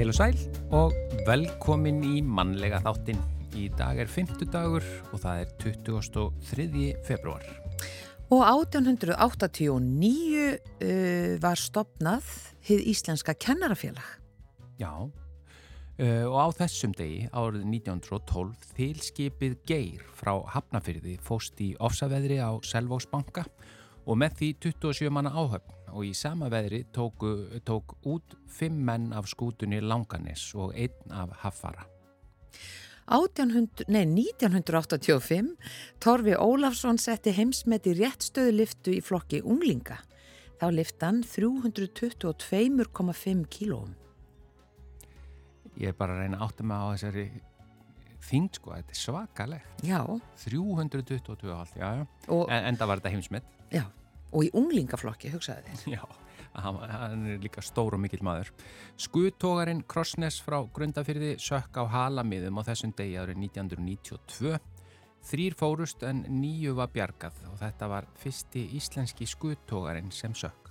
Heil og sæl og velkomin í mannlega þáttinn. Í dag er 50 dagur og það er 23. februar. Og 1889 uh, var stopnað hið Íslenska kennarafélag. Já, uh, og á þessum degi árið 1912 þilskipið Geir frá Hafnafyrði fóst í ofsaveðri á Selvósbanka og með því 27 manna áhöfn og í sama veðri tóku, tók út fimm menn af skútunni Langanes og einn af Haffara. 1800, nei, 1985 Torfi Ólafsson setti heimsmeti réttstöðu liftu í flokki unglinga. Þá liftan 322,5 kílóum. Ég er bara að reyna að átta mig á þessari þyngd sko, þetta er svakalegt. Já. 322,5, já, já. En, en það var þetta heimsmet. já. Og í unglingaflokki, hugsaði þið. Já, hann, hann er líka stór og mikill maður. Skutógarinn Krossnes frá Grundafyrði sökk á halamiðum á þessum degi árið 1992. Þrýr fórust en nýju var bjargað og þetta var fyrsti íslenski skutógarinn sem sökk.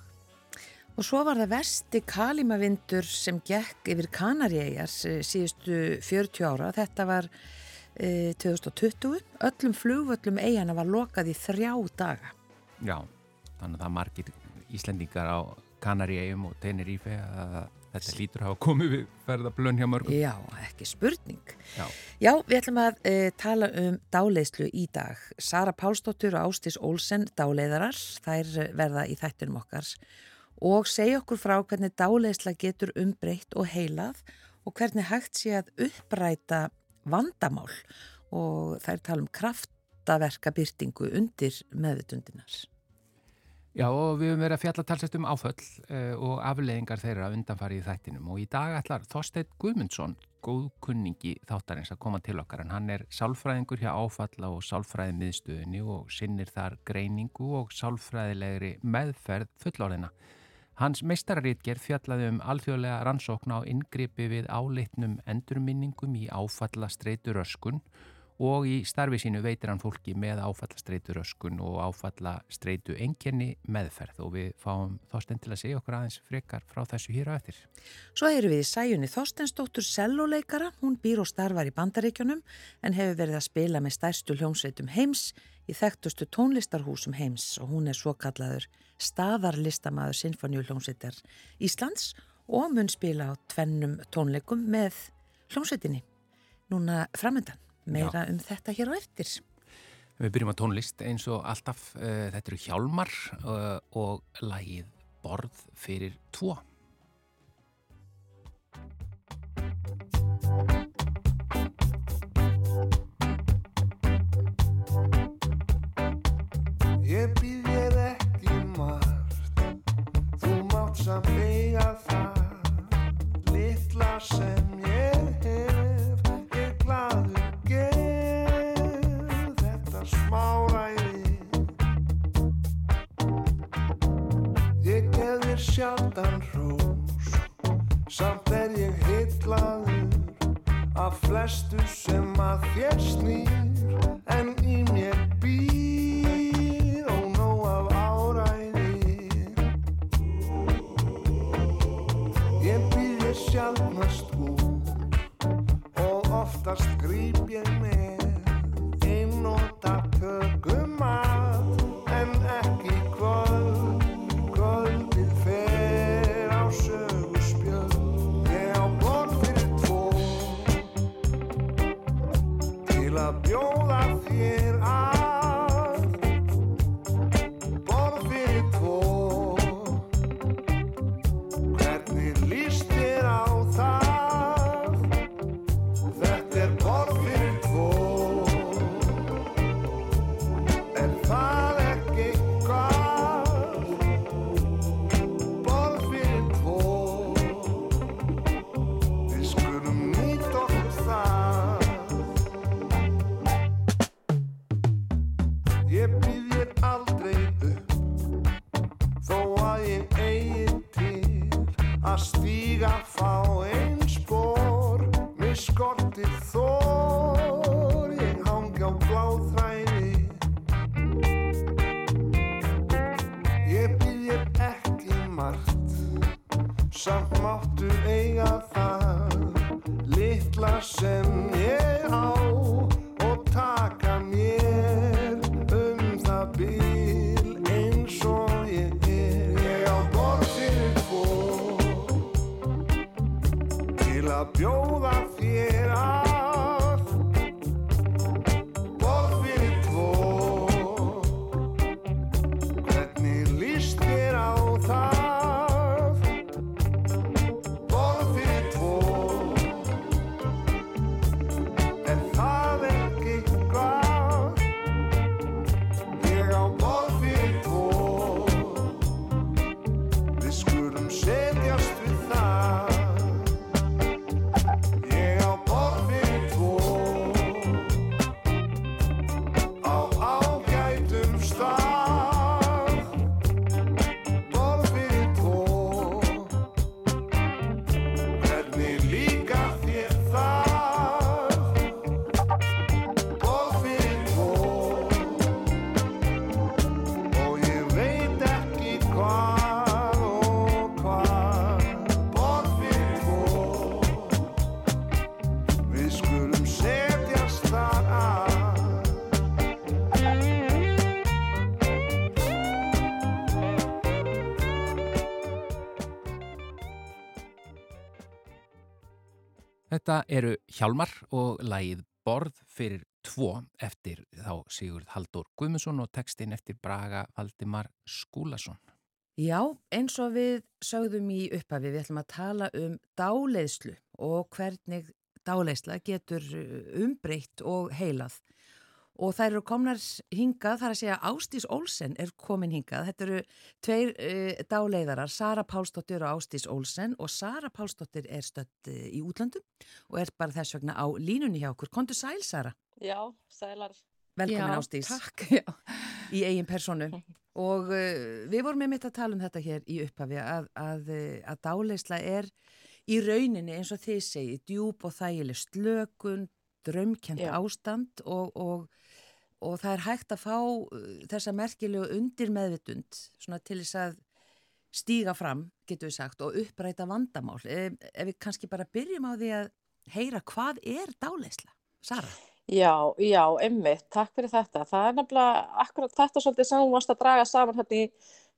Og svo var það versti kalimavindur sem gekk yfir Kanaríegar síðustu 40 ára. Þetta var e, 2020. Öllum flugvöllum eigana var lokað í þrjá daga. Já, þannig að það margir Íslendingar á Kanaríegjum og Tenerife að þetta lítur hafa komið við ferðablun hjá mörgum. Já, ekki spurning. Já. Já, við ætlum að e, tala um dáleyslu í dag. Sara Pálsdóttur og Ástís Olsen dáleiðarar, þær verða í þættinum okkar og segja okkur frá hvernig dáleysla getur umbreytt og heilað og hvernig hægt sé að uppræta vandamál og þær tala um kraftaverka byrtingu undir meðutundinar. Já og við höfum verið að fjalla talsett um áföll uh, og afleðingar þeirra undanfarið í þættinum og í dag ætlar Þorstein Guðmundsson, góð kunningi þáttarins að koma til okkar en hann er sálfræðingur hjá áfalla og sálfræði miðstöðinni og sinnir þar greiningu og sálfræðilegri meðferð fullorðina. Hans meistararítger fjallaði um alþjóðlega rannsókn á inngripi við áleitnum endurminningum í áfalla streitur öskun og í starfi sínu veitir hann fólki með áfallastreitu röskun og áfallastreitu enginni meðferð. Og við fáum Þorsten til að segja okkur aðeins frekar frá þessu hér á eftir. Svo erum við í sæjunni Þorstensdóttur selloleikara, hún býr og starfar í bandaríkjunum en hefur verið að spila með stærstu hljómsveitum heims í þekktustu tónlistarhúsum heims. Og hún er svo kallaður staðarlistamaður Sinfoníu hljómsveitar Íslands og mun spila á tvennum tónleikum með hljómsveitinni núna framöndan meira Já. um þetta hér á eftir. Við byrjum á tónlist eins og alltaf, uh, þetta eru hjálmar uh, og lagið Borð fyrir tvo. Ég býð stíga fá Þetta eru Hjálmar og lagið Borð fyrir tvo eftir þá Sigurð Haldur Guðmundsson og textin eftir Braga Valdimar Skúlason. Já, eins og við sögðum í upphafi, við ætlum að tala um dáleiðslu og hvernig dáleiðsla getur uh, umbreytt og heilað. Og þær eru komnar hingað, þar að segja Ástís Olsen er komin hingað. Þetta eru tveir uh, dáleiðarar, Sara Pálsdóttir og Ástís Olsen og Sara Pálsdóttir er stött uh, í útlandum og er bara þess vegna á línunni hjá okkur. Kontu sæl, Sara? Já, sælar. Velkomin Já, Ástís. Takk, já. í eigin personu og uh, við vorum með mitt að tala um þetta hér í upphafi að, að, að dáleysla er í rauninni eins og þið segi djúb og þægileg slökun drömkjent ástand og, og, og það er hægt að fá uh, þessa merkilegu undir meðvitund svona til þess að stíga fram, getur við sagt, og uppræta vandamál. Ef, ef við kannski bara byrjum á því að heyra hvað er dáleysla? Sara? Já, já, einmitt, takk fyrir þetta. Það er nefnilega akkurat þetta svolítið sem þú varst að draga saman hérna í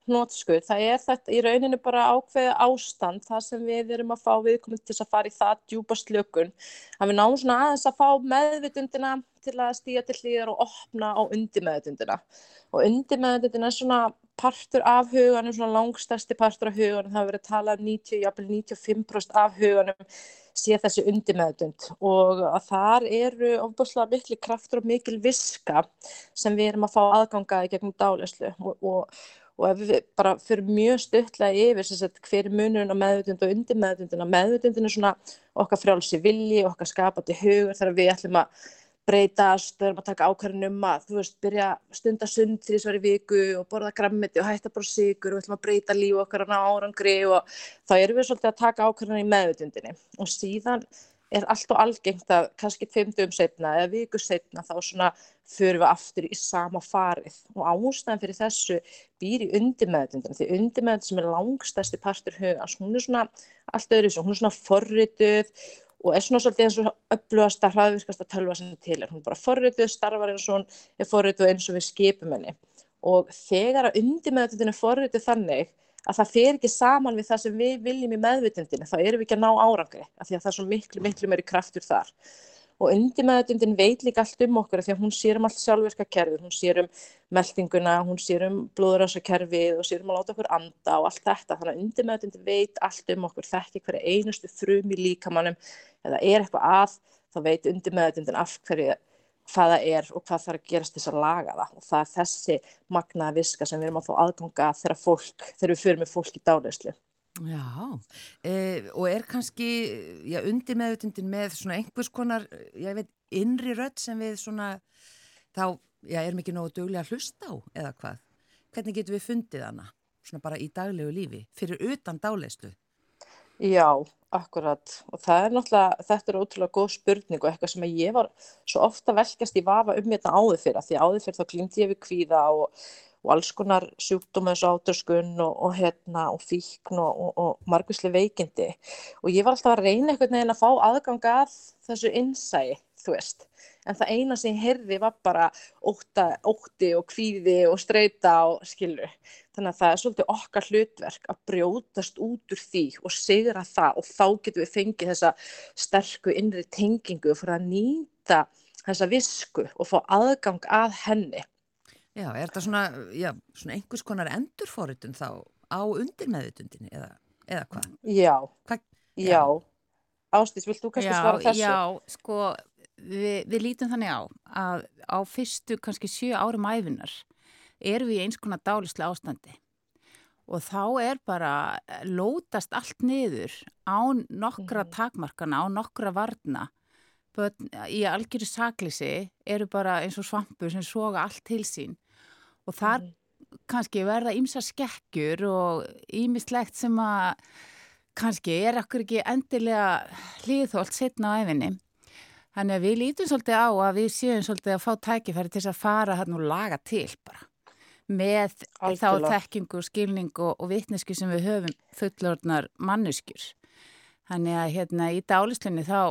hnótskuð. Það er þetta í rauninu bara ákveðið ástand þar sem við erum að fá viðkominn til að fara í það djúpa slökun. Að við náum svona aðeins að fá meðvitundina til að stíja til hlýðar og opna á undirmeðvitundina. Og undirmeðvitundina er svona partur af huganum, svona langstæsti partur af huganum. Það verið talað um 90, jafnvel 95% af huganum sé þessi undirmeðutund og að þar eru ofbúslega miklu kraftur og mikil viska sem við erum að fá aðganga í gegnum dálæslu og, og, og ef við bara fyrir mjög stuttlega yfir sagt, hver er munurinn á meðutund og undirmeðutundin að meðutundin er svona okkar frjálsi vilji, okkar skapandi hugur þegar við ætlum að breytast, við erum að taka ákvarðin um að þú veist, byrja stunda sund því þess að vera í viku og borða grammiti og hætta bara sigur og við ætlum að breyta líf okkar á árangri og þá erum við svolítið að taka ákvarðin í meðutundinni og síðan er allt og algengt að kannski tveimdum setna eða viku setna þá svona förum við aftur í sama farið og ástæðan fyrir þessu býr í undirmeðutundinu því undirmeðutundin sem er langstæsti partur hugans, hún er svona allt öðru hún er svona forrituð og er svona svolítið eins og upplöðasta hraðvirkasta tölva sem til er. Hún er bara forrituð, starfar eins og hún er forrituð eins og við skipum henni. Og þegar að undirmeðvitundin er forrituð þannig að það fer ekki saman við það sem við viljum í meðvitundinu, þá erum við ekki að ná árangri, af því að það er svo miklu, miklu meiri kraftur þar. Og undirmeðvitundin veit líka allt um okkur, af því að hún sér um allt sjálfvirka kerfið, hún sér um meldinguna, hún sér um blóðrösakerfið og sér um að láta okkur anda og allt þetta. Þannig að undirmeðvitundin veit allt um okkur, þekki hverja einustu frum í líkamannum, eða er eitthvað að, þá veit undirmeðvitundin af hverju hvað það er og hvað þarf að gerast til þess að laga það og það er þessi magnaða viska sem við erum að fá aðganga þegar fólk, þegar við fyrir með fólk í dálæslu. Já, eh, og er kannski já, undir meðutundin með svona einhvers konar, ég veit, innri rödd sem við svona, þá, já, erum ekki nógu duglega að hlusta á eða hvað? Hvernig getum við fundið hana, svona bara í daglegu lífi, fyrir utan dálæslu? Já, akkurat. Og það er náttúrulega, þetta er ótrúlega góð spurning og eitthvað sem ég var svo ofta velkast í vafa um þetta áður fyrir því áður fyrir þá glýmdi ég við kvíða og, og alls konar sjúkdóma eins og átröskun og, og, hérna, og fíkn og margusli veikindi. Og ég var alltaf að reyna einhvern veginn að fá aðgang að þessu innsæi, þú veist en það eina sem ég heyrði var bara óta, ótti og kvíði og streyta og skilur þannig að það er svolítið okkar hlutverk að brjótast út úr því og sigra það og þá getum við fengið þessa sterku innri tengingu fyrir að nýta þessa visku og fá aðgang að henni Já, er þetta svona, já, svona einhvers konar endurforutun þá á undirmeðutundinni eða, eða hvað? Já, Hva? já. Ástís, vilt þú kannski já, svara þessu? Já, sko, við, við lítum þannig á að á fyrstu kannski sjö árum æfinar erum við í eins konar dálislega ástandi og þá er bara lótast allt niður á nokkra Mhm. takmarkana, á nokkra varna Börn, í algjöru saklisi eru bara eins og svampur sem soga allt til sín og þar Mhm. kannski verða ímsa skekkjur og ímislegt sem að kannski er okkur ekki endilega hlýðhólt setna á efinni. Þannig að við lítum svolítið á að við séum svolítið að fá tækifæri til að fara hann og laga til bara. Með þá Algjörlega. þekkingu, skilning og, og vitnesku sem við höfum fullorðnar manneskjur. Þannig að hérna í dálislunni þá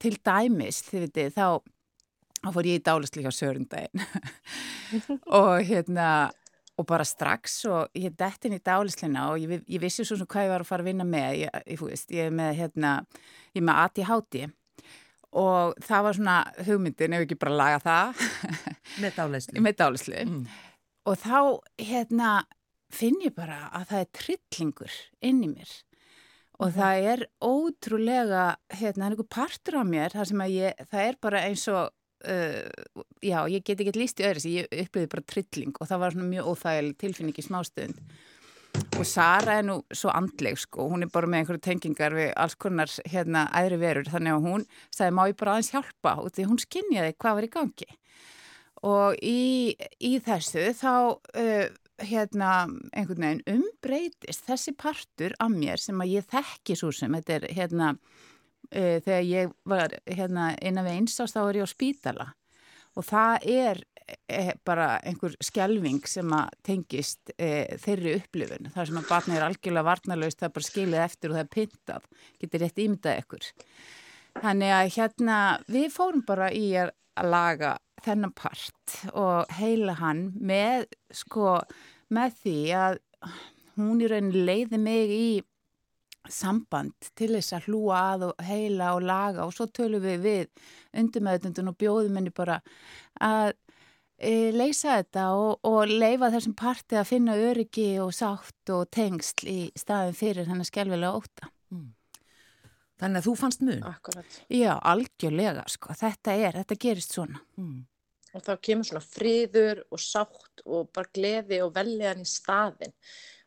til dæmis, þið vitið, þá, þá fór ég í dálislu hjá Sörundaginn og hérna og bara strax og ég dætt inn í dálisluna og ég, ég vissi svo sem hvað ég var að fara að vinna með, ég, ég, ég er með hérna, ég er með ADHD og það var svona hugmyndin ef ekki bara laga það. Með dálæslu. með dálislu Mm. og þá hérna finn ég bara að það er trillingur inn í mér. Og það er ótrúlega hérna, það er einhver partur á mér ég, það er bara eins og uh, já, ég get ekki líst í öðru ég upplýði bara trilling og það var svona mjög óþægileg tilfinning í smástöðund og Sara er nú svo andleg sko, hún er bara með einhverju tengingar við alls konar hérna æðri verur. Þannig að hún sagði má ég bara aðeins hjálpa? Og því hún skinjaði hvað var í gangi. Og í, í þessu þá uh, hérna einhvern veginn umbreytist þessi partur af mér sem að ég þekki svo sem. Þetta er hérna uh, þegar ég var hérna innan við einsás þá er ég á spítala. Og það er bara einhver skjelving sem að tengist e, þeirri upplifun. Þar sem að batna er algjörlega varnarlaust það er bara skilið eftir og það er pyntað getur rétt ímyndað ykkur. Þannig að hérna við fórum bara í að laga þennan part og heila hann með sko með því að hún í rauninni leiði mig í samband til þess að hlúa að og heila og laga. Og svo tölum við við undirmeðutundun og bjóðum henni bara að leysa þetta og, og leifa þessum parti að finna öryggi og sátt og tengsl í staðin fyrir hennar skjálfilega óta. Þannig að þú fannst mun. Akkurat. Já, algjörlega sko, þetta er, þetta gerist svona. Mm. Og þá kemur svona friður og sátt og bara gleði og veljan í staðin.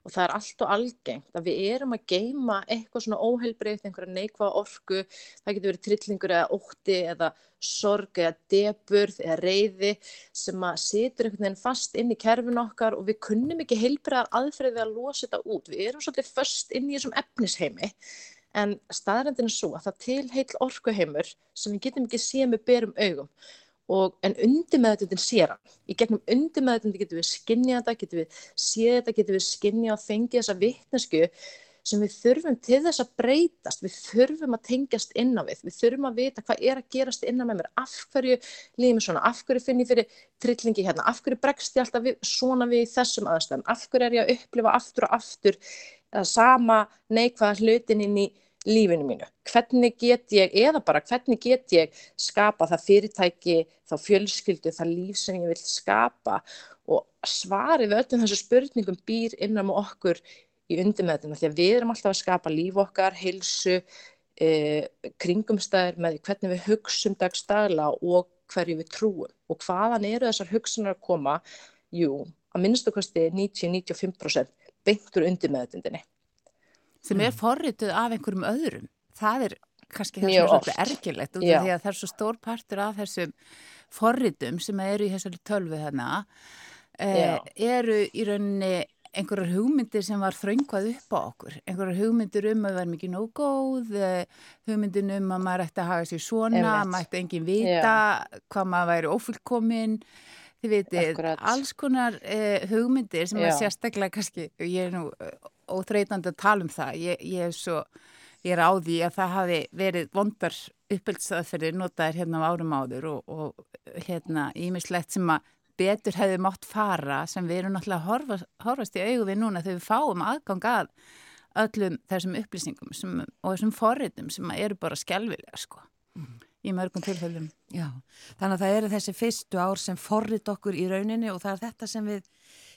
Og það er allt og algengt að við erum að geima eitthvað svona óheilbreyft, einhverja neikvað orku, það getur verið trillingur eða ótti eða sorg eða deburð eða reyði sem að situr einhvern veginn fast inn í kerfin okkar og við kunnum ekki heilbreyðar aðferði að losa þetta út. Við erum svolítið först inn í þessum efnisheimi en staðrændin er svo að það til heil orkuheimur sem við getum ekki séð með berum augum og en undirmeðutundin sér hann. Í gegnum undirmeðutundin getum við skinnjað þetta, getum við séð þetta, getum við skinnjað og fengið þessa vittnesku sem við þurfum til þess að breytast, við þurfum að tengjast innan við, við þurfum að vita hvað er að gerast innan með mér, af hverju lífum svona, af hverju finn ég fyrir trillingi hérna, af hverju bregst ég alltaf við, svona við þessum aðstæðum, af hverju er ég að upplifa aftur og aftur eða sama neikvæða hlutin inn í lífinu mínu. Hvernig get ég, eða bara hvernig get ég skapa það fyrirtæki, þá fjölskyldu, það líf sem ég vil skapa og svarið öllum þessu spurningum býr innan með okkur í undirmeðnum. Því að við erum alltaf að skapa líf okkar, heilsu, eh, kringumstæðir með hvernig við hugsum dagstagla og hverju við trúum. Og hvaðan eru þessar hugsunar að koma? Jú, að minnstu kosti 90-95% beintur undirmeðnundinni. Sem er forrituð af einhverjum öðrum. Það er kannski það sem Mjög er svolítið ergilegt út Já. af því að það er svo stór partur af þessum forritum sem eru í þessari tölvu þarna eh, eru í rauninni einhverjar hugmyndir sem var þröngvað upp á okkur. Einhverjar hugmyndir um að við verðum ekki nóg góð, eh, hugmyndir um að maður ætti að haga sér svona, maður ætti engin vita hvað maður væri ófullkominn. Þið Akkúrat. alls konar eh, hugmyndir sem Já. er sérstaklega kannski, ég er nú eh, óþreytandi að tala um það, ég, ég er svo ég er á því að það hafi verið vondar uppbyldsaðferðir notaðir hérna á árum áður og, og hérna ímislegt sem að betur hefði mátt fara sem við erum náttúrulega að horfa, horfast í augu við núna þegar við fáum aðgang að öllum þessum upplýsingum sem, og þessum forritum sem eru bara skjálfilega sko mm. í mörgum tilfellum. Já, þannig að það eru þessi fyrstu ár sem forrit okkur í rauninni og það er þetta sem við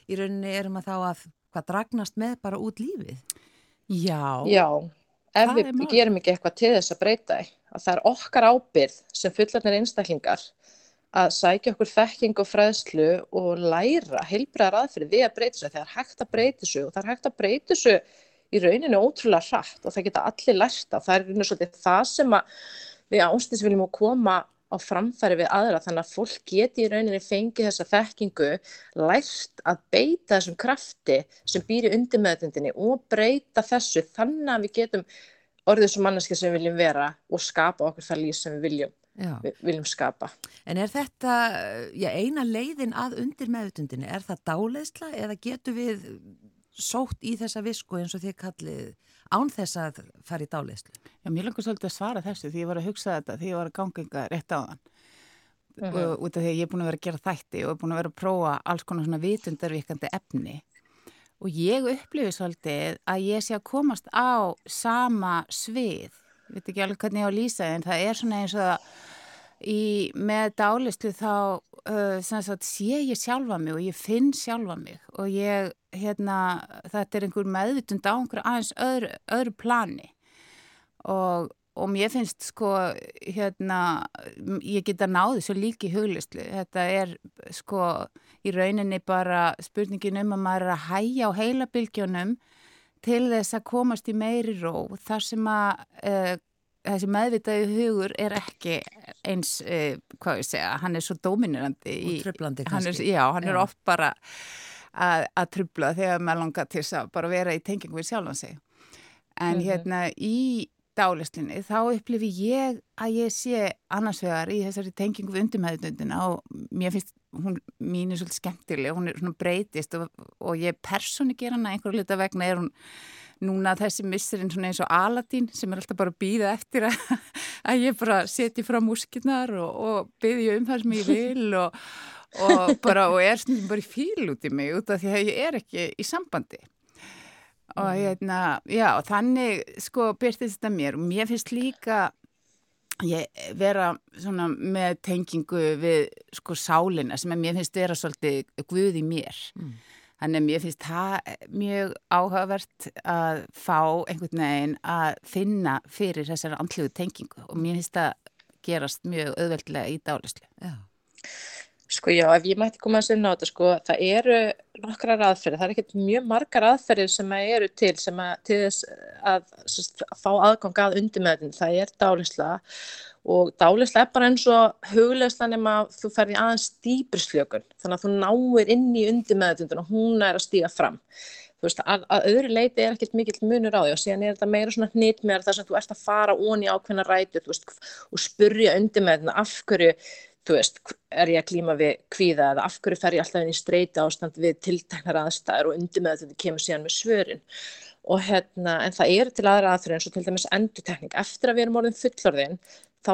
í rauninni erum að þá að hvað dragnast með bara út lífið. Já. Já, ef við gerum ekki eitthvað til þess að breyta að það er okkar ábyrð sem fullarnir einstaklingar að sækja okkur þekking og fræðslu og læra heilbreðar aðferði við að breyta þessu þegar hægt að breyta þessu og það er hægt að breyta þessu í rauninu ótrúlega hratt og það geta allir lært af það er rauninu svolítið það sem við ástins viljum koma á framfæri við aðra þannig að fólk geti í rauninni fengið þessa þekkingu lært að beita þessum krafti sem býr í undirmeðutundinni og breyta þessu þannig að við getum orðið sem manneski sem við viljum vera og skapa okkur það líf sem við viljum, við viljum skapa. En er þetta já, eina leiðin að undirmeðutundinni? Er það dáleðsla eða getur við sótt í þessa visku eins og þið kallið án þess að fara í dáleyslu? Já, mér langar svolítið að svara þessu því ég var að hugsa þetta því ég var að ganga yngar rétt á þann uh -huh. og út af því að ég er búin að vera að gera þætti og er búin að vera að prófa alls konar svona vitundarvíkandi efni og ég upplifi svolítið að ég sé að komast á sama svið, ég veit ekki alveg hvernig ég á að lýsa en það er svona eins og að í, með dálislu þá uh, sagt, sé ég sjálfa mig og ég finn sjálfa mig og ég, hérna, þetta er einhver meðvitund á einhverju aðeins öðru, öðru plani. Og, og mér finnst sko, hérna, ég geta náði svo líki huglislu, þetta er sko í rauninni bara spurningin um að maður er að hæja á heilabilgjónum til þess að komast í meiri ró þar sem að uh, þessi meðvitaði hugur er ekki eins, uh, hvað ég segja, hann er svo dominirandi. Og tröflandi kannski. Já, hann já. er oft bara að, að tröfla þegar maður langar til að bara vera í tengingu við sjálfan sig. En mm -hmm. hérna í dálislinni þá upplifi ég að ég sé annars vegar í þessari tengingu við undirmeðutundina og mér finnst hún mín er svolítið skemmtileg, hún er svona breytist og, og ég persóni ger hana einhverju lita vegna er hún núna þessi missurinn svona eins og Aladín sem er alltaf bara að býða eftir að, að ég bara setji frá múskirnar og, og byðja um það sem ég vil og, og bara og er svona bara í fíl út í mig út af því að ég er ekki í sambandi og mm. hérna, já, þannig sko byrtist þetta mér og mér finnst líka ég vera svona með tengingu við sko sálina sem mér finnst vera svolítið guð í mér mm. Þannig að mér finnst það mjög áhugavert að fá einhvern veginn að finna fyrir þessari andluðu tengingu og mér finnst það gerast mjög auðveldlega í dálislu. Sko já, ef ég mætti koma að sinna á þetta sko, það eru nokkrar aðferðir, það er ekkert mjög margar aðferðir sem eru til sem að til þess að, að, að fá aðgang að undirmeðin, það er dálisla og dálisla er bara eins og huglegsla nema þú ferði aðeins dýbrisfljökun þannig að þú náir inn í undirmeðutundun og hún er að stíga fram. Þú veist, að, að öðru leiti er ekkert mikill munur á því og síðan er þetta meira svona hnit með þar sem þú ert að fara ón í ákveðna rætu veist, og spurja undirmeðuna af hverju þú veist, er ég að klíma við kvíða eða af hverju fer ég alltaf inn í streyta ástand við tilteknar aðstæður og undirmeðutundun kemur síðan með svörin og hérna, en það eru til aðra aðfyrir eins og til dæmis endutekning eftir að við erum orðin fullorðin þá,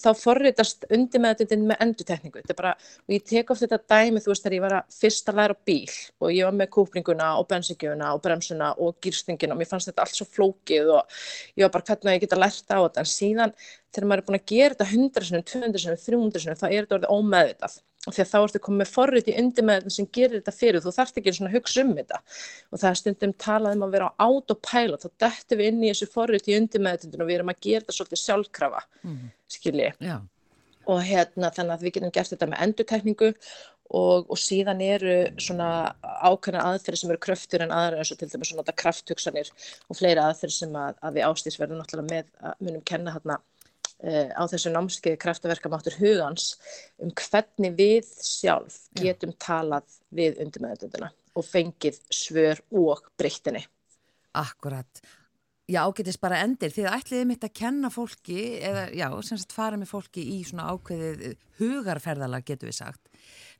þá forritast undir meðutundin með endutekningu. Þetta er bara, og ég tek oft þetta dæmi, þú veist, þegar ég var að fyrst að læra bíl og ég var með kúpringuna og bensingjuna og bremsuna og gýrstingina og mér fannst þetta allt svo flókið og ég var bara hvernig ég geta lært á þetta. En síðan, þegar maður er búin að gera þetta 100 sinum, 200 sinum, 300 sinum, þá er þetta orðið ómeðvitað því að þá ertu komið með forrið í undir með þetta sem gerir þetta fyrir þú. Þarft ekki að hugsa um þetta. Og það er stundum talað um að vera á autopilot. Þá dettum við inn í þessu forrið í undir með þetta og við erum að gera þetta svolítið sjálfkrafa mm. skilji. Og hérna þannig að við getum gert þetta með endurtekningu og, og síðan eru svona ákveðna aðferði sem eru kröftur en aðra eins og til dæmis svona krafthugsanir og fleira aðferði sem að, að við ástýrsverðum náttúrulega með að munum kenna hérna á þessu námskeiði kraftaverkamáttur hugans um hvernig við sjálf getum Já. talað við undirmeðendundina og fengið svör og breyttinni. Akkurat. Já, ágetist bara endir því að ætliðið mitt að kenna fólki eða já, sem sagt fara með fólki í svona ákveðið hugarferðalag getur við sagt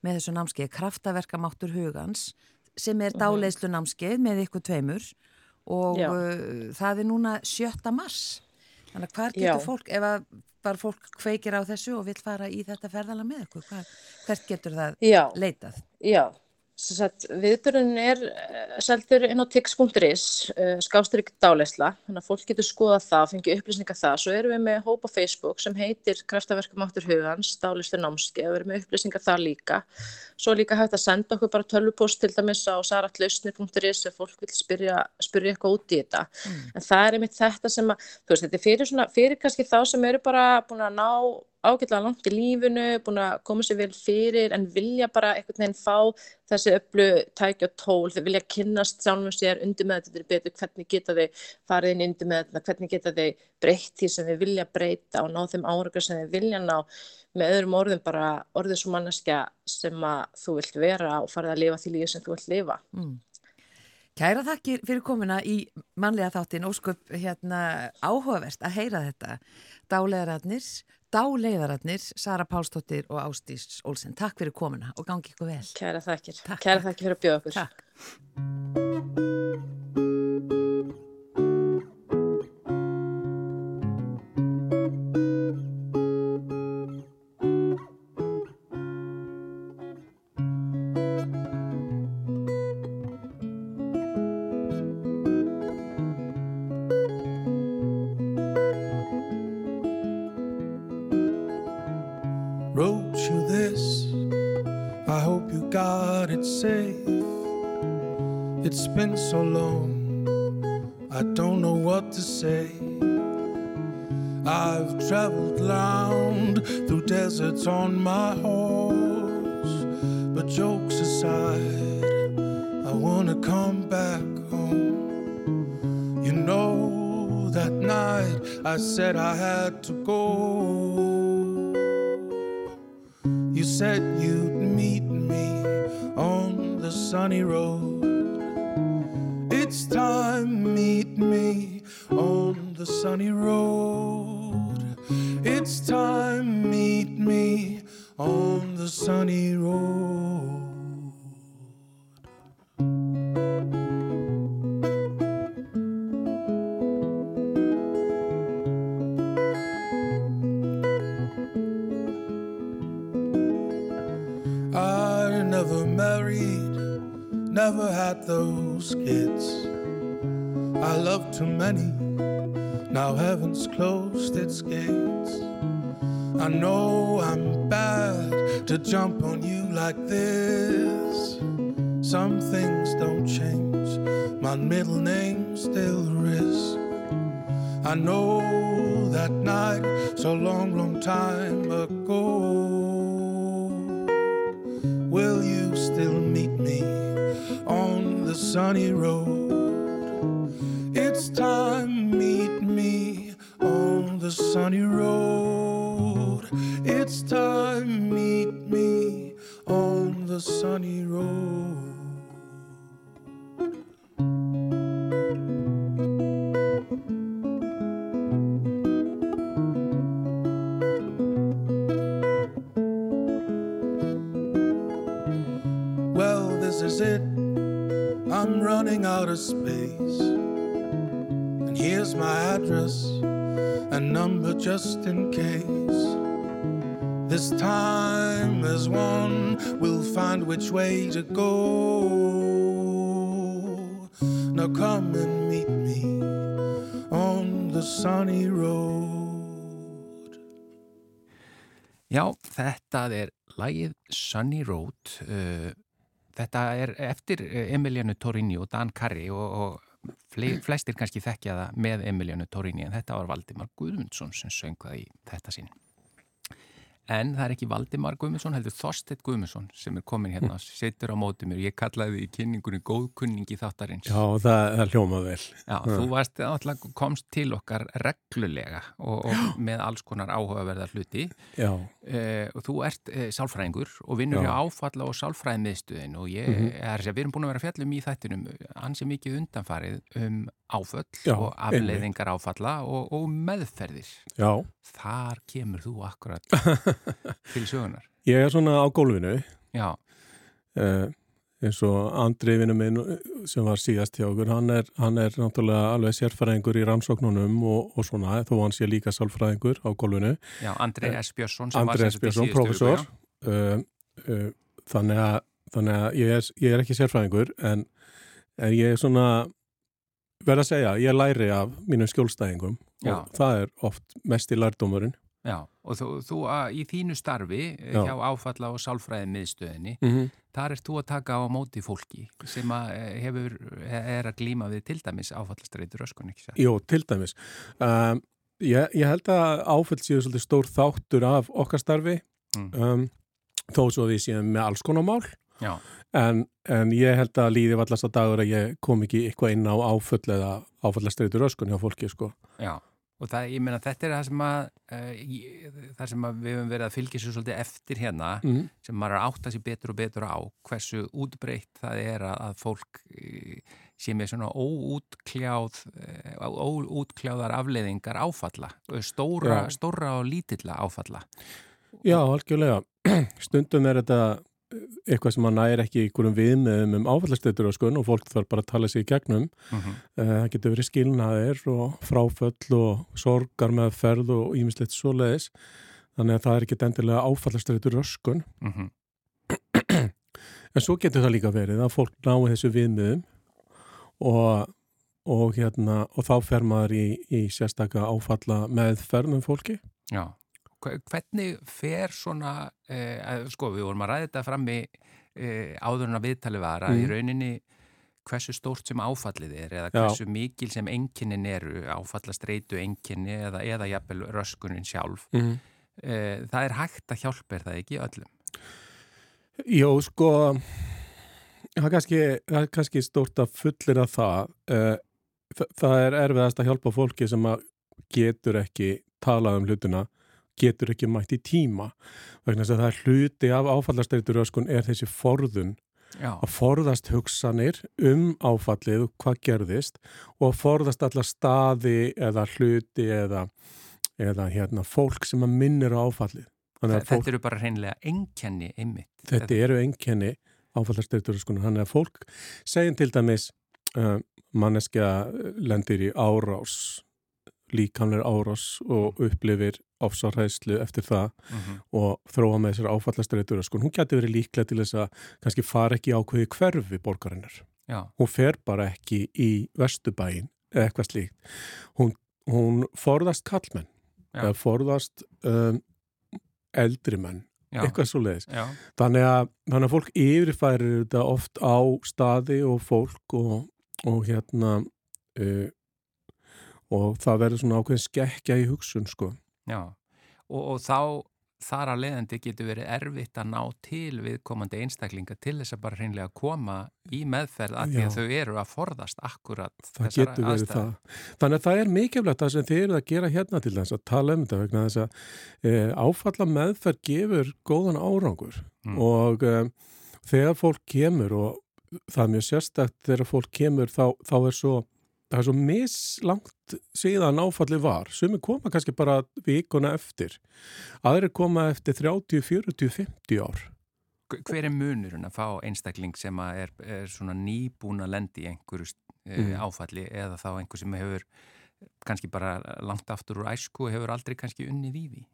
með þessu námskeið kraftaverkamáttur hugans sem er mhm. dáleislu námskeið með ykkur tveimur og uh, það er núna 7. mars Þannig að hvar getur fólk, ef að bara fólk kveikir á þessu og vil fara í þetta ferðala með ykkur, hvert getur það Já. leitað? Já, Viðbjörðun er eh, seldur inn á tix.is, eh, skástrík dáleysla, þannig að fólk getur skoða það, fengið upplýsningar það. Svo erum við með hópa Facebook sem heitir Kraftaverkum áttur hugans, dáleyslu námskeið, við erum með upplýsningar það líka. Svo líka hægt að senda okkur bara tölvupost til dæmis á saratlausnir.is ef fólk vil spyrja, spyrja eitthvað út í þetta. Mm. En það er einmitt þetta sem að, þú veist, þetta er fyrir, svona, fyrir kannski þá sem eru bara búin að ná ágætlega langt í lífunu, búin að koma sér vel fyrir en vilja bara einhvern veginn fá þessi öllu tækja tól, þeir vilja kynnast sjálfum sér undir með þetta betur, hvernig geta þeir farið inn undir með þetta, hvernig geta þeir breytt því sem þeir vilja breyta og ná þeim áragar sem þeir vilja ná með öðrum orðum bara orðið svo manneskja sem að þú vilt vera og farið að lifa því lífi sem þú vilt lifa. Mm. Kæra þakkir fyrir komina í mannlega þáttin ósköp hérna áhugaverst að heyra þetta. Dálegararnir dáleiðararnir Sara Pálsdóttir og Ástís Olsen. Takk fyrir komuna og gangi ykkur vel. Kæra þakkir. Takk, Kæra þakkir fyrir að bjóða okkur. Takk. wrote you this. I hope you got it safe. It's been so long, I don't know what to say. I've traveled round through deserts on my horse, but jokes aside, I wanna come back home. You know, that night I said I had to go. Said you'd meet me on the sunny road. It's time, meet me on the sunny road. It's time, meet me on the sunny road. Too many, now heaven's closed its gates. I know I'm bad to jump on you like this. Some things don't change, my middle name still is. I know that night, so long, long time ago. Will you still meet me on the sunny road? Sunny road. It's time, meet me on the sunny road. Just in case. This time as one, we'll find which way to go. Now come and meet me on the sunny road. Já, þetta er lagið Sunny Road. Uh, þetta er eftir uh, Emilianu Torini og Dan Carri og, og flestir kannski þekkja það með Emilianu Torini en þetta var Valdimar Guðmundsson sem söng það í þetta sín. En það er ekki Valdimar Guðmundsson, heldur Þorstedt Guðmundsson sem er komin hérna og setur á mótið mér. Ég kallaði í kynningunni góðkunningi þáttarins. Já, það, það hljómað vel. Já, ja. þú varst alltaf komst til okkar reglulega og, og með alls konar áhugaverðar hluti. Já. Eh, og þú ert eh, sálfræðingur og vinnur hjá áfalla og sálfræðimiðstuðin og ég, mm -hmm. er, við erum búin að vera fjallum í þættinum ansi mikið undanfarið um áföll Já, og afleiðingar einnig. áfalla og, og meðferðir. Já. Þar kemur þú akkurat til sögunar. Ég er svona á gólfinu. Já. Uh, eins og Andri vinnu minn sem var síðast hjá okkur, hann er, hann er náttúrulega alveg sérfræðingur í rannsóknunum og, og svona, þó hann sé líka sálfræðingur á gólfinu. Já, Andri S. Björnsson sem Andri var sérfræðingur, professor. Uh, uh, þannig, að, þannig að ég er, ég er ekki sérfræðingur en, en ég er svona verð að segja, ég læri af mínum skjólstæðingum Já. og það er oft mest í lærdómurinn. Já, og þú, þú að, í þínu starfi eh, Já. hjá áfalla og sálfræði miðstöðinni, mm -hmm. þar er þú að taka á móti fólki sem að eh, hefur, er að glíma við til dæmis áfallastreitur öskun, ekki sér? Jú, til dæmis. Um, ég, ég held að áfall séu svolítið stór þáttur af okkar starfi, mm. um, þó svo við séum með alls konar mál, en, en ég held að líði vallast að dagur að ég kom ekki eitthvað inn á áfall eða áfallastreitur öskun hjá fólki, sko. Já. Og það, ég meina, þetta er það sem að, uh, það sem að við höfum verið að fylgja svo svolítið eftir hérna, mm. sem maður er átt að sé betur og betur á, hversu útbreytt það er að, að fólk uh, sé með svona óútkljáð, uh, óútkljáðar afleiðingar áfalla, stóra, stóra og lítilla áfalla. Já, algjörlega. Stundum er þetta eitthvað sem að næri ekki ykkurum viðmiðum um áfallastöður og skun og fólk þarf bara að tala sér í gegnum. Uh -huh. Það getur verið skilnaðir og fráföll og sorgar með ferð og ímislegt svo leiðis. Þannig að það er ekki endilega áfallastöður og skun. Uh -huh. En svo getur það líka verið að fólk nái þessu viðmiðum og, og, hérna, og þá fer maður í, í sérstakka áfalla með ferðum fólki. Já hvernig fer svona, eh, sko við vorum að ræða þetta frammi eh, áður en að viðtali var að mm. í rauninni hversu stórt sem áfallið er eða hversu Já. mikil sem enginnin eru, áfallastreitu enginni eða, eða jafnvel röskunin sjálf. Mm. Eh, það er hægt að hjálpa, er það ekki öllum? Jó, sko, það er kannski, það er kannski stórt að fullir að það. Eh, það er erfiðast að hjálpa fólki sem getur ekki talað um hlutuna getur ekki mætt í tíma. Vegna þess að það er hluti af áfallasteyturöskun er þessi forðun. Já. að forðast hugsanir um áfallið og hvað gerðist og að forðast alla staði eða hluti eða, eða hérna, fólk sem að minnir á áfallið. Þa, Þetta fólk, eru bara hreinlega engkenni einmitt Þetta, þetta eru engkenni áfallasteyturöskun þannig að fólk segjum til dæmis uh, manneskja lendir í árás líkamleir árás og upplifir ofsarhæslu eftir það mm -hmm. og þróa með þessar áfallastreitur sko. hún getur verið líklega til þess að kannski fara ekki ákveði hverfi borgarinnar Já. hún fer bara ekki í vestubæin eða eitthvað slíkt hún, hún forðast kallmenn eða forðast um, eldri menn Já. eitthvað svo leiðis þannig að, þannig að fólk yfirfærir þetta oft á staði og fólk og, og hérna uh, og það verður svona ákveðin skekkja í hugsun sko. Já, og, og þá þar að leiðandi getur verið erfitt að ná til viðkomandi einstaklinga til þess að bara hreinlega koma í meðferð að Já. því að þau eru að forðast akkurat það getur verið aðstæð. það. Þannig að það er mikilvægt það sem þið eru að gera hérna til þess að tala um þetta vegna þess að e, áfalla meðferð gefur góðan árangur mm. og e, þegar fólk kemur og það er mjög sérstækt þegar fólk kemur þá, þá er svo það er svo mislangt síðan áfalli var er koma kannski bara vikuna eftir aðri koma eftir 30, 40, 50 ár Hver er munurinn að fá einstakling sem er, er svona nýbúin að lendi í einhverju eh, mm. áfalli eða þá einhver sem hefur kannski bara langt aftur úr æsku og hefur aldrei kannski unnið í því?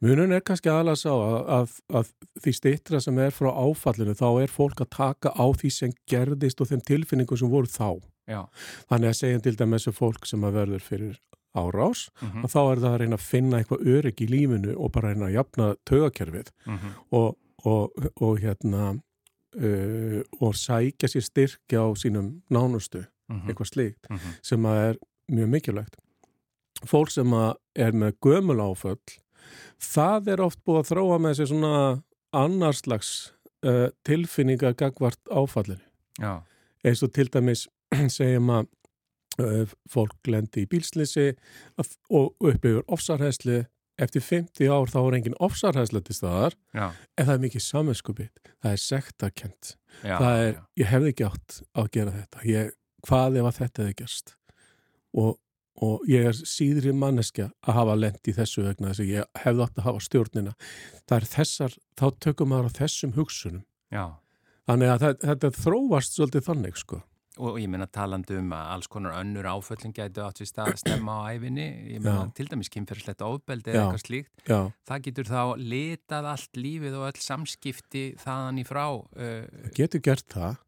Munun er kannski aðalega sá að, að, að því stittra sem er frá áfallinu þá er fólk að taka á því sem gerðist og þeim tilfinningum sem voru þá Já. Þannig að segjum til dæmis að fólk sem að verður fyrir árás mm -hmm. að þá er það að reyna að finna eitthvað örygg í lífinu og bara reyna að jafna tögakerfið mm -hmm. og, og, og hérna uh, og sækja sér styrkja á sínum nánustu mm -hmm. eitthvað slíkt mhm. sem að er mjög mikilvægt. Fólk sem að er með gömul áföll það er oft búið að þróa með sér svona annarslags uh, tilfinninga gagvart áfallinu. Eins og til dæmis segjum að uh, fólk lendi í bílslisi og upplifur ofsarhæsli eftir 50 ár þá er engin ofsarhæsla til staðar já. en það er mikið saminskupið það er sektarkent það er, já. ég hefði ekki átt að gera þetta. Ég, hvað ef að þetta hefði gerst? Og, og ég er síðri manneskja að hafa lendi í þessu vegna þess að ég hefði átt að hafa stjórnina. Það er þessar, þá tökum maður á þessum hugsunum. Já. Þannig að þetta þróast svolítið þannig sko Og ég meina talandu um að alls konar önnur áföllin gætu átt við stað að stemma á æfinni, ég meina til dæmis kynferðslegt ofbeldi eða eitthvað slíkt, Já. það getur þá litað allt lífið og öll samskipti þaðan í frá. Uh, getur gert það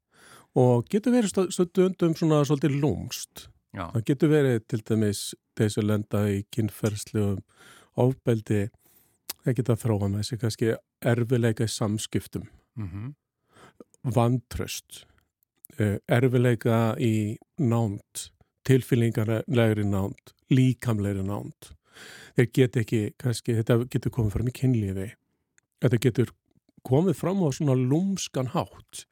og getur verið stundum svona svolítið lúmst. Já. Það getur verið til dæmis þessu lenda í kynferðslegum ofbeldi, það getur að þróa með sig kannski erfileika í samskiptum, mm -hmm. vantröst erfileika í nánt, tilfyllingarlegri nánt, líkamlegri nánt. Þeir get ekki, kannski, þetta getur komið fram í kynlífi. Þetta getur komið fram á svona lúmskan hátt.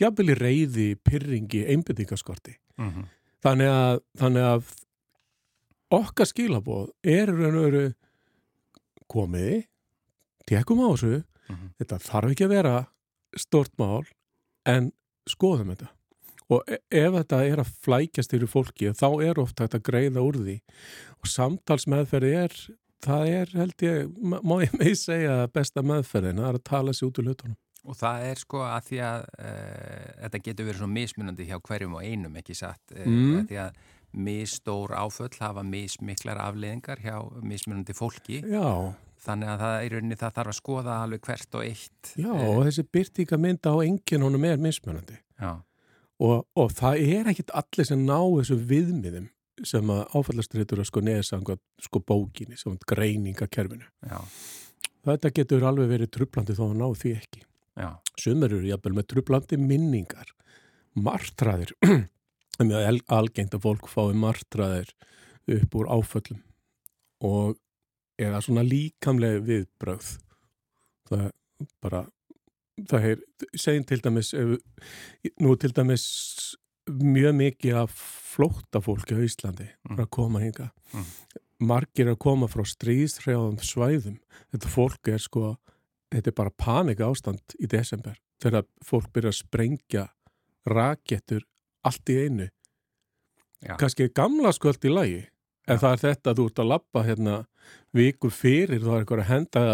Jafnvel í reyði, pyrringi, einbindingaskorti. Mm -hmm. þannig, að, þannig að okkar skilabóð er raun og veru komiði, tekum á þessu, mm -hmm. þetta þarf ekki að vera stort mál en skoðum þetta og e, ef þetta er að flækjast yfir fólki þá er ofta þetta greiða úr því og samtalsmeðferði er það er held ég, má ég með segja besta meðferðin, það er að tala sér út úr hlutunum. Og það er sko að því að e, þetta getur verið svo mismunandi hjá hverjum og einum ekki satt e, mm. því að misstór áföll hafa missmiklar afleðingar hjá mismunandi fólki Já. þannig að það, rauninni það þarf að skoða alveg hvert og eitt Já og þessi byrtinga mynda á enginn honum er mismunandi Já og, og það er ekkit allir sem ná þessu viðmiðum sem að áfallastriður að sko neðsanga sko bókinni, sem greiningakerfinu. Já. þetta getur alveg verið trublandi þó að ná því ekki. Sumur eru jafnvel með trublandi minningar martraðir. Mjög algengt að fólk fái martraðir upp úr áföllum og eða svona líkamlega viðbröð það bara það er, segjum til dæmis nú til dæmis mjög mikið af flótta fólki á Íslandi mm. að koma hinga mm. margir að koma frá stríðshrjáðum svæðum þetta fólk er sko þetta er bara panika ástand í desember þegar fólk byrja að sprengja rakettur allt í einu Já. kannski gamla sköld í lagi en Já. það er þetta að þú ert að lappa hérna viku fyrir þá er eitthvað að henda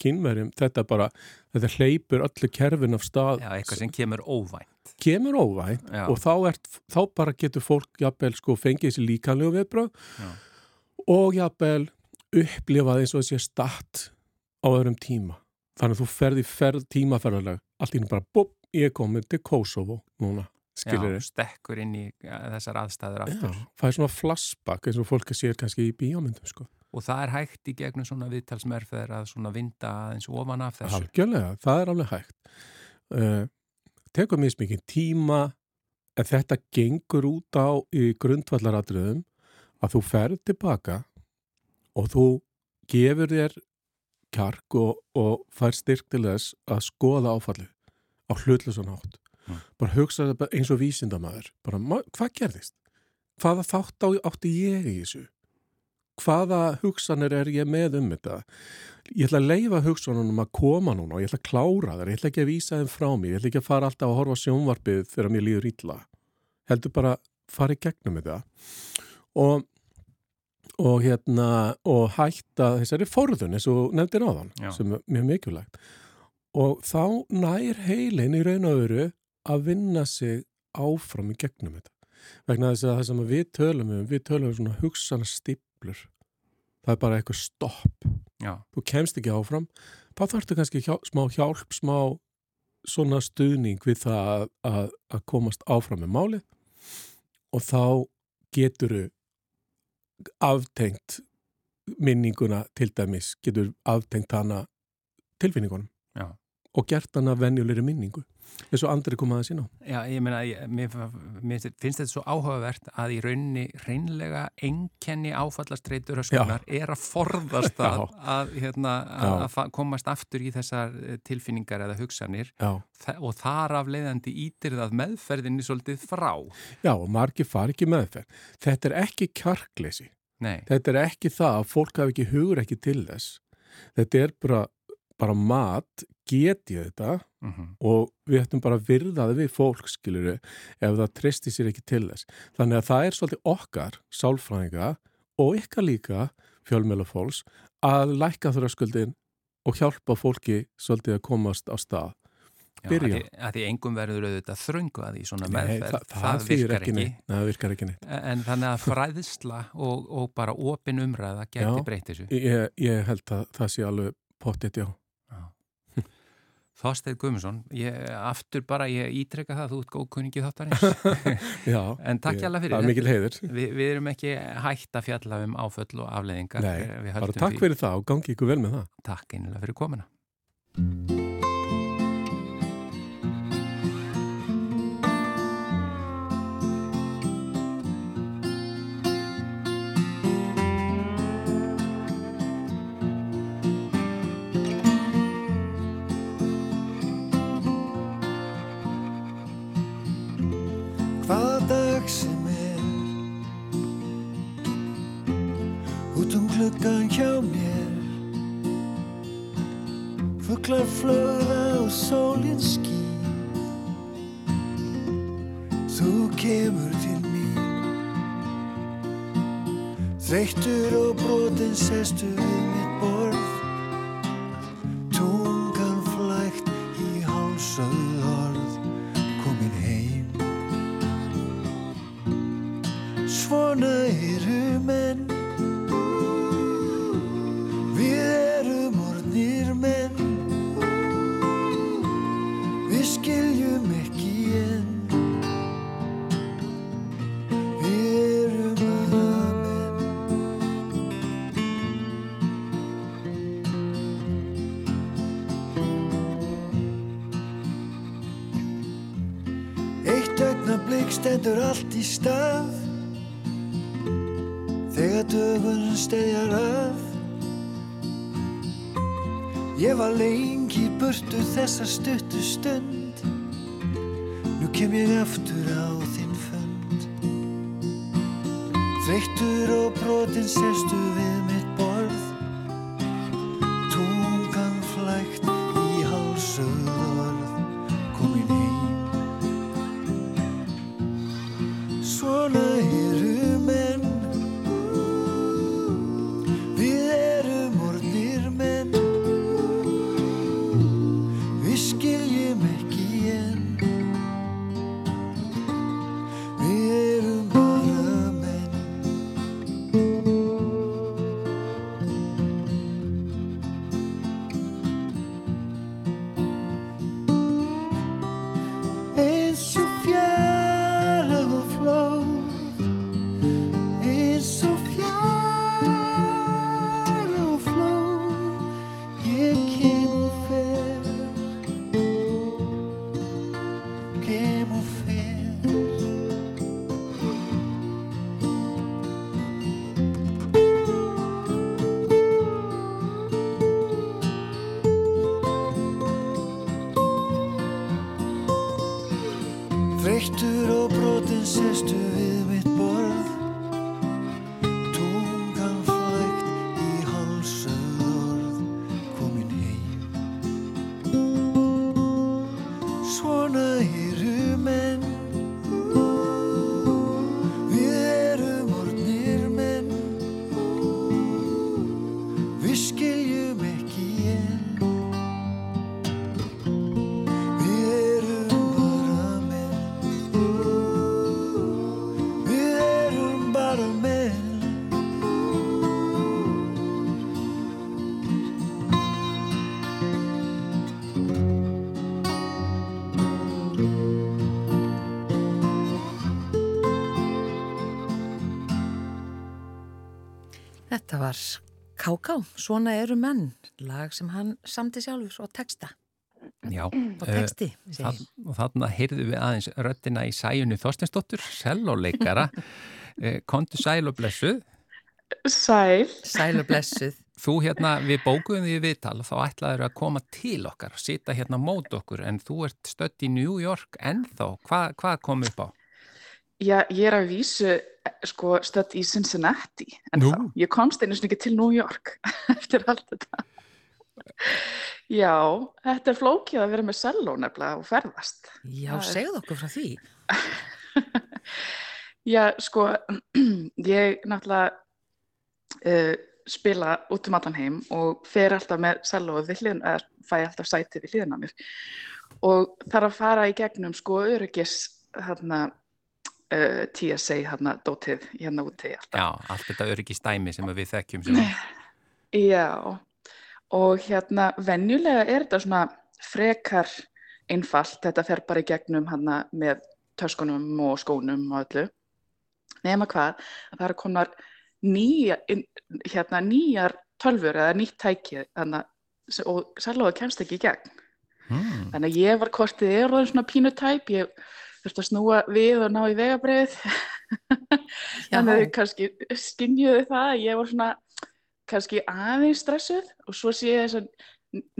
kynverjum, þetta bara þetta hleypur öllu kerfin af stað Já, eitthvað sem kemur óvænt kemur óvænt Já. og þá, er, þá bara getur fólk jafnvel sko fengið þessi líkanlegu viðbröð og jafnvel upplifað eins og þessi start á öðrum tíma þannig að þú ferði ferð tímaferðarlega allt ínum bara búpp, ég er komin til Kosovo núna Já, stekkur inn í ja, þessar aðstæður aftur. Já, það er svona flashback eins og fólk sér kannski í bíómyndum sko. Og það er hægt í gegnum svona viðtalsmerfður að svona vinda eins ofan af þessu? Algjörlega, það er alveg hægt. Uh, tekur mjög mikið tíma en þetta gengur út á í grundvallaradröðum að þú ferð tilbaka og þú gefur þér kjark og, og fær styrk til þess að skoða áfallið á hlutlusan átt. Mm. Bara hugsa þetta eins og vísindamæður. Bara, hvað gerðist? Hvaða þátt átti ég í þessu? Hvaða hugsanir er ég með um þetta? Ég ætla að leifa hugsanunum að koma núna og ég ætla að klára þar, ég ætla ekki að vísa þeim frá mér, ég ætla ekki að fara alltaf að horfa sjónvarpið þegar mér líður ítla heldur bara fara í gegnum þetta. Og, og hérna og hætta þessari forðun eins og nefndir á þann Já. sem er mjög mikilvægt. Og þá nær heilin í raun og öru að vinna sig áfram í gegnum þetta. Vegna þess að það sem við tölum um, við tölum um svona hugsana sveiflur það er bara eitthvað stopp. Já. þú kemst ekki áfram. Þá þarftu kannski hjá, smá hjálp smá svona stuðning við það að, að, að komast áfram með máli og þá getur aftengt minninguna til dæmis getur aftengt hana tilfinningunum. Já. Og gert hana venjulegri minningu eins og andri komaði sína Já, ég meina, mér, mér finnst þetta svo áhugavert að í rauninni reynlega enkenni áfallastreitur öskunar er að forðast að, að, hérna, að, að komast aftur í þessar eh, tilfinningar eða hugsanir. Þa, og þar af leiðandi ítir það meðferðinni svolítið frá. Já, og margir far ekki meðferð. Þetta er ekki kjarkleysi. Þetta er ekki það að fólk hafi ekki hugur ekki til þess. Þetta er bara bara mat, get ég þetta mhm. -huh. og við ættum bara að virðaði við fólk, skiljuru, ef það tristi sér ekki til þess. Þannig að það er svolítið okkar, sálfræðinga og ykkar líka, fjölmjölafólks, að læka þröskuldin og hjálpa fólki svolítið að komast á stað. byrja. Já, að því engum verður auðvitað þröngu að því svona meðferð, Nei, það, það, það virkar ekki neitt. Nei, það virkar ekki neitt. En þannig að fræðisla og, og bara opin umræða geti breytt þessu. Ég, ég held að það sé alveg pottitt, já. Þorstein Guðmundsson, ég aftur bara, ég ítreka það að þú ert góð kuningi þáttarins. já. En takk hjálpa fyrir þetta. Það er mikil heiður. Vi, við erum ekki hægt að fjalla um áföll og afleðingar. Nei, bara takk fyrir það og gangi ykkur vel með það. Takk einlega fyrir komina. Þegar dögun stegjar að. Ég var lengi burtu þessa stuttu stund. Nú kem ég aftur á þinn fund. Þreyttur og brotin sestu við Svona eru menn, lag sem hann samti sjálfur og texta. Já, og texti. Uh, og þannig að heyrðu við aðeins röttina í sæjunni Þorstensdóttur, selóleikara, uh, kontu sæl og blessuð. Sæl. Sæl og blessuð. Þú hérna, við bókuðum því viðtal og þá ætlaður að koma til okkar, sita hérna mót okkur, en þú ert stött í New York ennþá. Hva, hvað kom upp á? Já, ég er að vísu sko stödd í Cincinnati en Nú? þá, ég komst einu snukki til New York eftir allt þetta. Já, þetta er flókið að vera með selló nefnilega og ferðast. Já, segð okkur frá því. Já, sko ég náttúrulega uh, spila út um allan heim og fer alltaf með sellóið við hliðin, eða fæ alltaf sæti við hliðin á mér. Og þarf að fara í gegnum sko öryggis hérna uh, TSA hérna dótið hérna úti alltaf. Já, allt þetta öryggistæmi sem við þekkjum sem Já, og hérna venjulega er þetta svona frekar einfalt, þetta fer bara í gegnum hérna með töskunum og skónum og öllu. Nema hvað, það er konar nýja, hérna, nýjar tölfur eða nýtt tæki þannig, og sælóða kemst ekki í gegn. Hmm. þannig að ég var kortið er og svona pínu tæp ég þurfti að snúa við og ná í vegabreið þannig að þau kannski skinnjuðu það að ég var svona kannski aðeins stressuð og svo sé ég þessar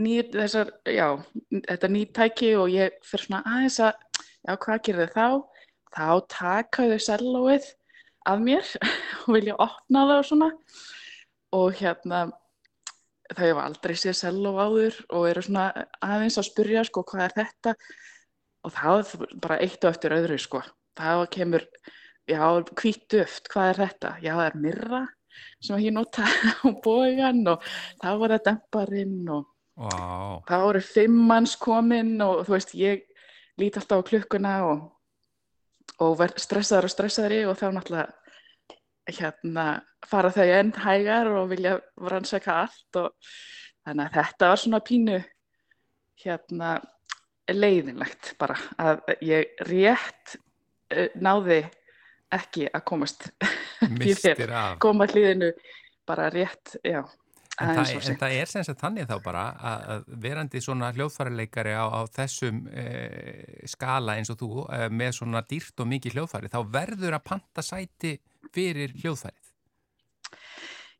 nýtt þessar, já, þetta nýtt tæki og ég fyrir svona aðeins að já, hvað gerir þau þá? Þá takaðu sellóið að mér og vilja opna það og svona. Og hérna þau hefa aldrei séð selló áður og eru svona aðeins að spyrja sko hvað er þetta og það bara eitt og eftir öðru sko það kemur, já, kvítuft hvað er þetta? Já, það er mirra sem ég nota á bógan og það var það demparinn og wow. það voru fimm manns kominn og þú veist, ég líti alltaf á klukkuna og og verð stressaður og stressaðri og þá náttúrulega hérna fara þau enn hægar og vilja rannsaka allt og þannig að þetta var svona pínu hérna leiðinlegt bara að ég rétt uh, náði ekki að komast koma hlýðinu bara rétt, já En það, en það er sem sagt þannig þá bara að verandi svona hljóðfærileikari á, á þessum e, skala eins og þú e, með svona dýrt og mikið hljóðfæri þá verður að panta sæti fyrir hljóðfærið.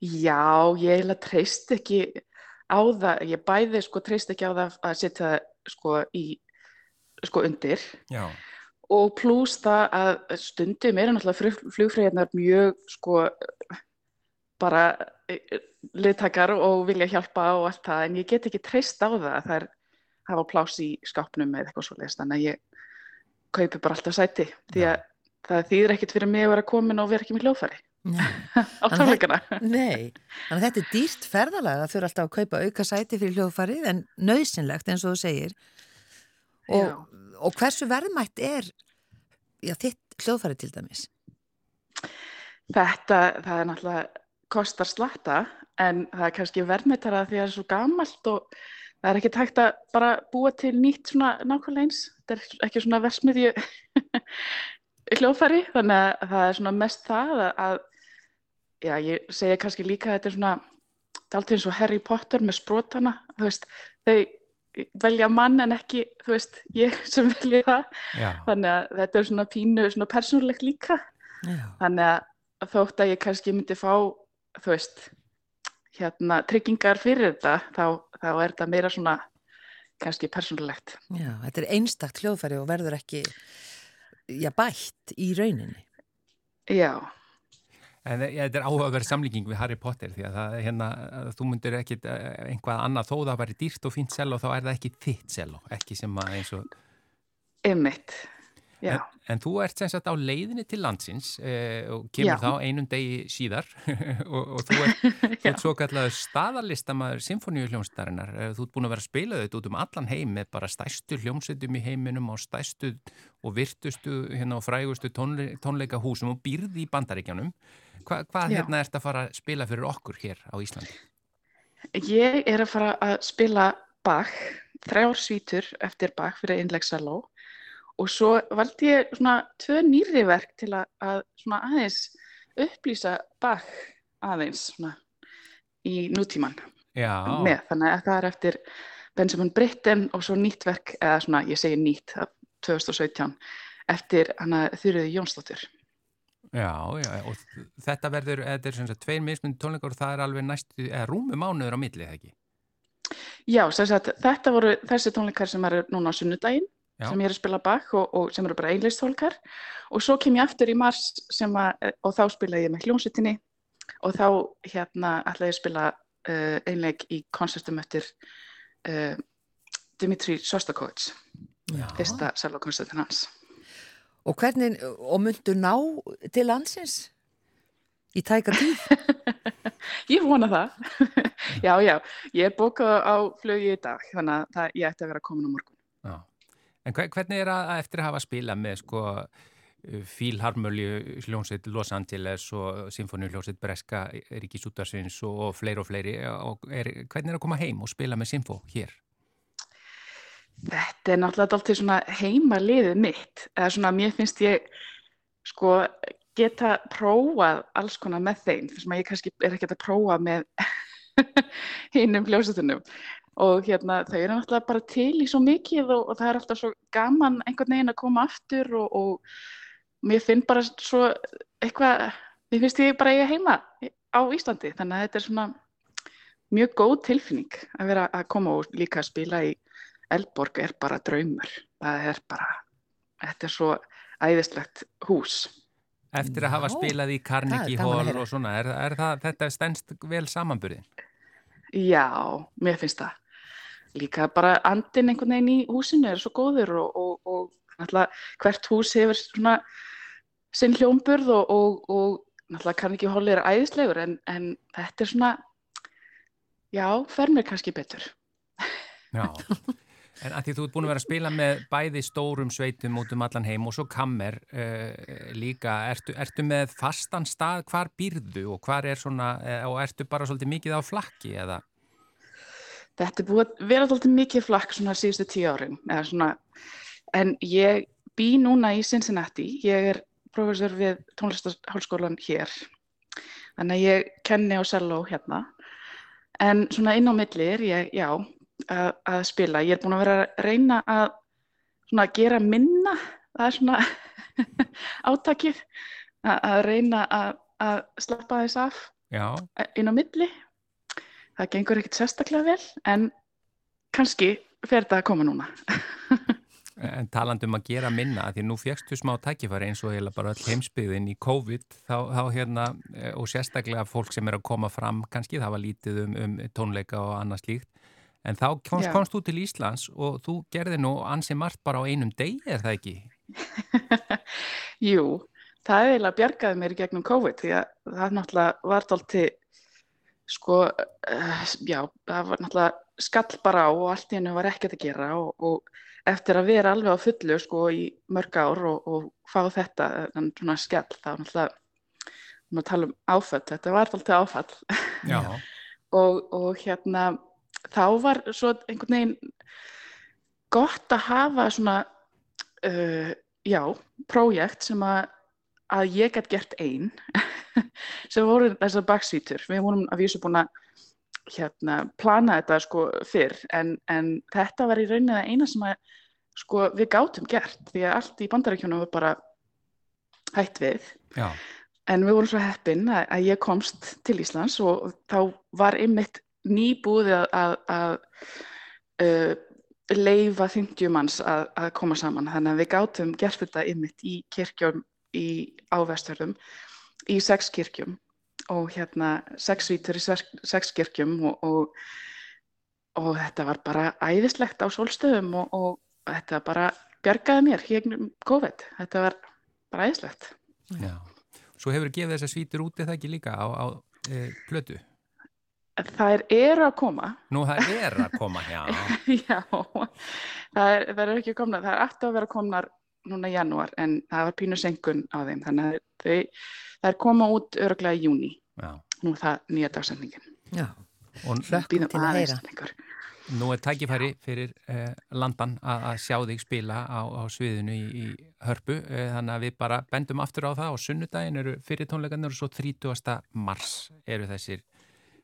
Já, ég heila treyst ekki á það, ég bæði sko treyst ekki á það að setja sko í sko undir Já. og pluss það að stundum er náttúrulega flugfræðinar mjög sko bara liðtakar og vilja hjálpa og allt það en ég get ekki treyst á það að það er hafa plás í skápnum eða eitthvað svolítið þannig að ég kaupi bara alltaf sæti því að ja. það þýðir ekkit fyrir mig að vera komin og vera ekki með hljófari á tónleikana? Nei, þannig að þetta er dýrt ferðalega það fyrir alltaf að kaupa auka sæti fyrir hljófari en nöðsynlegt eins og þú segir. Og, og hversu verðmætt er já, þitt hljófari til dæmis? Þetta, það er náttúrulega kostar slatta en það er kannski verðmættara því að það er svo gamalt og það er ekki tægt að bara búa til nýtt svona nákvæmlega eins. Þetta er ekki svona versmiðju hljófæri þannig að það er svona mest það að, að já, ég segja kannski líka að þetta er svona allt eins og Harry Potter með sprótana þú veist, þau velja mann en ekki, þú veist, ég sem velja það já. þannig að þetta er svona pínu, svona persónulegt líka já. þannig að þótt að ég kannski myndi fá þú veist hérna, tryggingar fyrir þetta þá, þá er þetta meira svona kannski persónulegt. Já, þetta er einstakt hljóðfæri og verður ekki já, bætt í rauninni. Já. En ja, þetta er áhugaverð samlíking við Harry Potter því að það, hérna, þú myndir ekki eh, einhvað annað þó það væri dýrt og fínt sel og þá er það ekki þitt sel og ekki sem að eins og... Ymmitt. En, en þú ert sem sagt á leiðinni til landsins eh, og kemur Já. þá einum degi síðar og, og þú ert, ert svo kallega staðarlistamæður symfóníuhljómsdarinnar. Eh, þú ert búin að vera að spila þetta út um allan heim með bara stæstu hljómsettum í heiminum og stæstu og virtustu hérna, og frægustu tónle, tónleika húsum og býrði í bandaríkjanum. Hva, hvað Já. hérna ert að fara að spila fyrir okkur hér á Íslandi? Ég er að fara að spila Bach, þrjár svítur eftir Bach fyrir einlegsaló og svo valdi ég svona tvö nýri verk til að, að svona aðeins upplýsa bak aðeins svona í nútíman með þannig að það er eftir Benjamin Britten og svo nýtt verk eða svona ég segi nýtt 2017 eftir hana Þurriði Jónsdóttir Já, já, og þetta verður, þetta er svona tveir mismundi tónleikar og það er alveg næstu, eða rúmi mánuður á millið, eða ekki? Já, sagt, þetta voru þessi tónleikar sem eru núna á sunnudaginn Já. sem ég er að spila bakk og, og sem eru bara einleistólkar og svo kem ég aftur í mars að, og þá spila ég með hljómsutinni og þá hérna ætla ég að spila uh, einleik í koncertum eftir uh, Dimitri Sostakovits fyrsta salvakoncertin hans Og hvernig, og myndu ná til landsins í tæka tíð? ég vona það. já, já, ég er bókað á flögi í dag, þannig að það, ég ætti að vera komin á morgun. Já. En hvernig er að eftir að hafa spila með sko Fílharmölju hljómsveit Los Angeles og Sinfoni hljómsveit Breska Ríkis Útarsvins og fleiri og fleiri og er, hvernig er að koma heim og spila með Sinfo hér? Þetta er náttúrulega alltaf svona heima liðið mitt. Eða svona mér finnst ég sko geta prófað alls konar með þeim þess að ég kannski er ekki að prófa með hinnum hljómsveitunum. Og hérna þau eru náttúrulega bara til í svo mikið og, og það er alltaf svo gaman einhvern veginn að koma aftur og, og mér finn bara svo eitthvað, mér finnst ég bara ég heima á Íslandi. Þannig að þetta er svona mjög góð tilfinning að vera að koma og líka að spila í Elborg er bara draumur. Það er bara, þetta er svo æðislegt hús. Eftir að hafa Já, spilað í Carnegie Hall og svona, er, er það, þetta stennst vel samanburði? Já, mér finnst það. Líka bara andin einhvern veginn í húsinu er svo góður og, og, og alltaf hvert hús hefur svona sinn hljómburð og, og, og náttúrulega kann ekki holið er æðislegur en, en þetta er svona já, fer mér kannski betur. Já, en að því þú ert búin að vera að spila með bæði stórum sveitum út um allan heim og svo kammer uh, líka, ertu, ertu með fastan stað, hvar býrðu og hvar er svona, uh, og ertu bara svolítið mikið á flakki eða? Þetta er búin að vera svolítið mikið flakk svona síðustu tíu árin, eða svona en ég bý núna í Cincinnati, ég er professor við tónlistarhálskólan hér. Þannig að ég kenni á selló hérna. En svona inn á milli er ég, já, að, að spila. Ég er búin að vera að reyna að svona gera minna. Það er svona átakið að, að reyna að, að slappa þess af já. inn á milli. Það gengur ekkert sérstaklega vel en kannski fer þetta að koma núna. En talandum að gera minna, því nú fegstu smá tækifæri eins og heila bara heimsbyðin í COVID þá, þá hérna eh, og sérstaklega fólk sem er að koma fram kannski, það var lítið um, um tónleika og annað slíkt, en þá komst, komst þú til Íslands og þú gerði nú ansi margt bara á einum degi, er það ekki? Jú, það eiginlega bjargaði mér gegnum COVID því að það náttúrulega var til sko, uh, já, það var náttúrulega skall bara á og allt í hennu var ekkert að gera og, og eftir að vera alveg á fullu sko í mörg ár og, og fá þetta en svona skell þá náttúrulega við tala um áfall, þetta var alltaf áfall. Og, og hérna þá var svo einhvern veginn gott að hafa svona uh, já, prójekt sem að, að ég gætt gert einn sem voru þessar baksvítur, við vorum að vísu búin að hérna, plana þetta sko fyrr en, en þetta var í rauninni það eina sem að, sko, við gátum gert því að allt í bandarækjunum var bara hætt við Já. en við vorum svo heppin að, að ég komst til Íslands og þá var einmitt nýbúði að, að, að uh, leifa 50 manns að koma saman. Þannig að við gátum gert þetta einmitt í kirkjum í ávesturðum í sex kirkjum og hérna sex svítur í sex kirkjum og, og, og þetta var bara æðislegt á sólstöðum og, og þetta bara bjargaði mér hérna COVID, þetta var bara æðislegt. Já, svo hefur gefið þessar svítur út eða ekki líka á, á e, plötu? Það er að koma Nú það er að koma, já Já, það er, það er ekki komna það er aftur að vera komnar núna í janúar en það var pínu senkun á þeim þannig að þau, það er koma út öruglega í júni Já. Nú er það nýja dagsendingin. Já, hlökkum til að heyra. Nú er tækifæri fyrir eh, landan að sjá þig spila á, á sviðinu í, í hörpu, eh, þannig að við bara bendum aftur á það og sunnudagin eru fyrir tónleikarnir og svo 30. mars eru þessir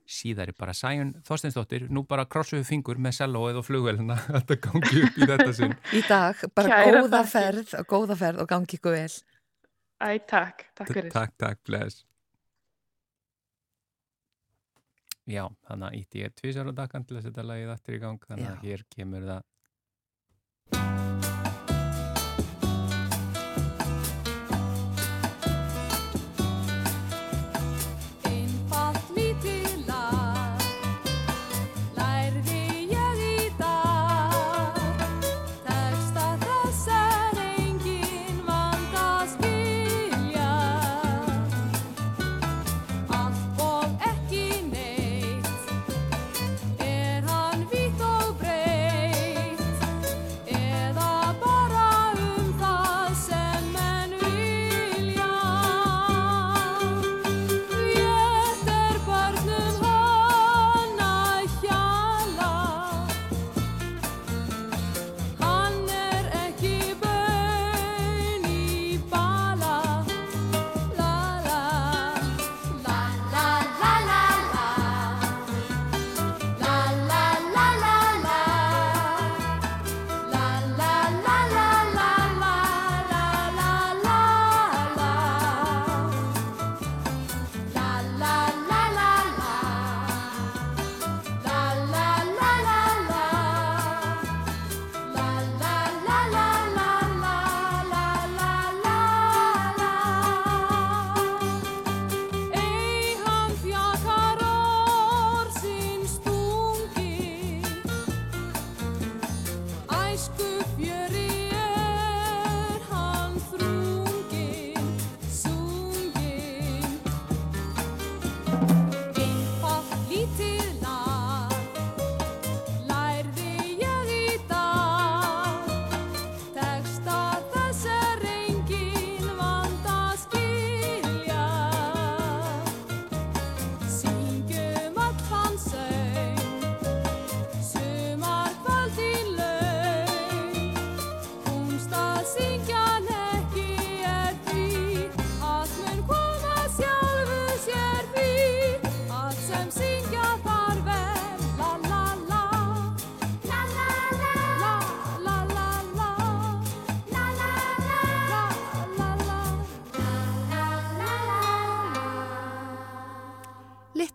síðari bara sæjun Þorsteinsdóttir, nú bara krossuðu fingur með sellóið og flugvelina að þetta gangi upp í þetta sinn. Í dag, bara Kæra góða ferð og góða ferð og gangi ykkur vel. Æ, takk, takk fyrir. Takk, takk, bless. Já, þannig að ítti ég tvísar á dagan til að setja lagið aftur í gang, þannig að hér kemur það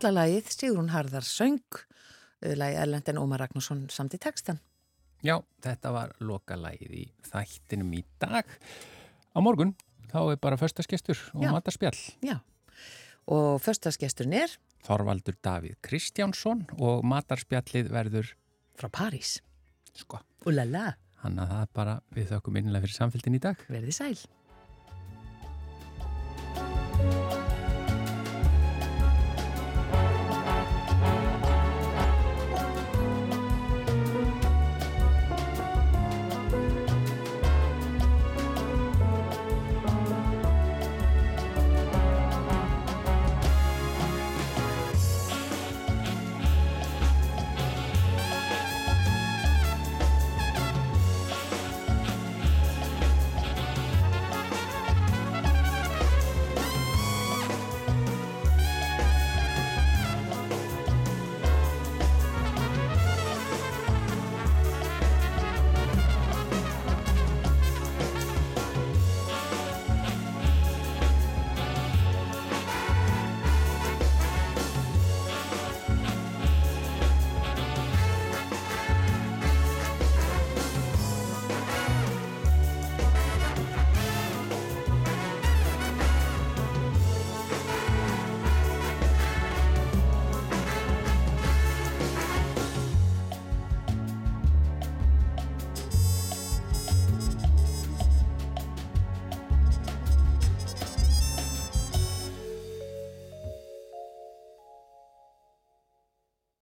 litla lagið Sigrun Harðar söng eh, lagið Erlendin Ómar Ragnarsson samt í textan. Já, þetta var loka lagið í þættinum í dag. Á morgun þá er bara förstaskestur og matarspjall. Já, og förstaskesturinn er Þorvaldur Davíð Kristjánsson og matarspjallið verður frá París. Sko. Úlala. Þannig að það bara við þökkum innlega fyrir samfélgin í dag. Verði sæl.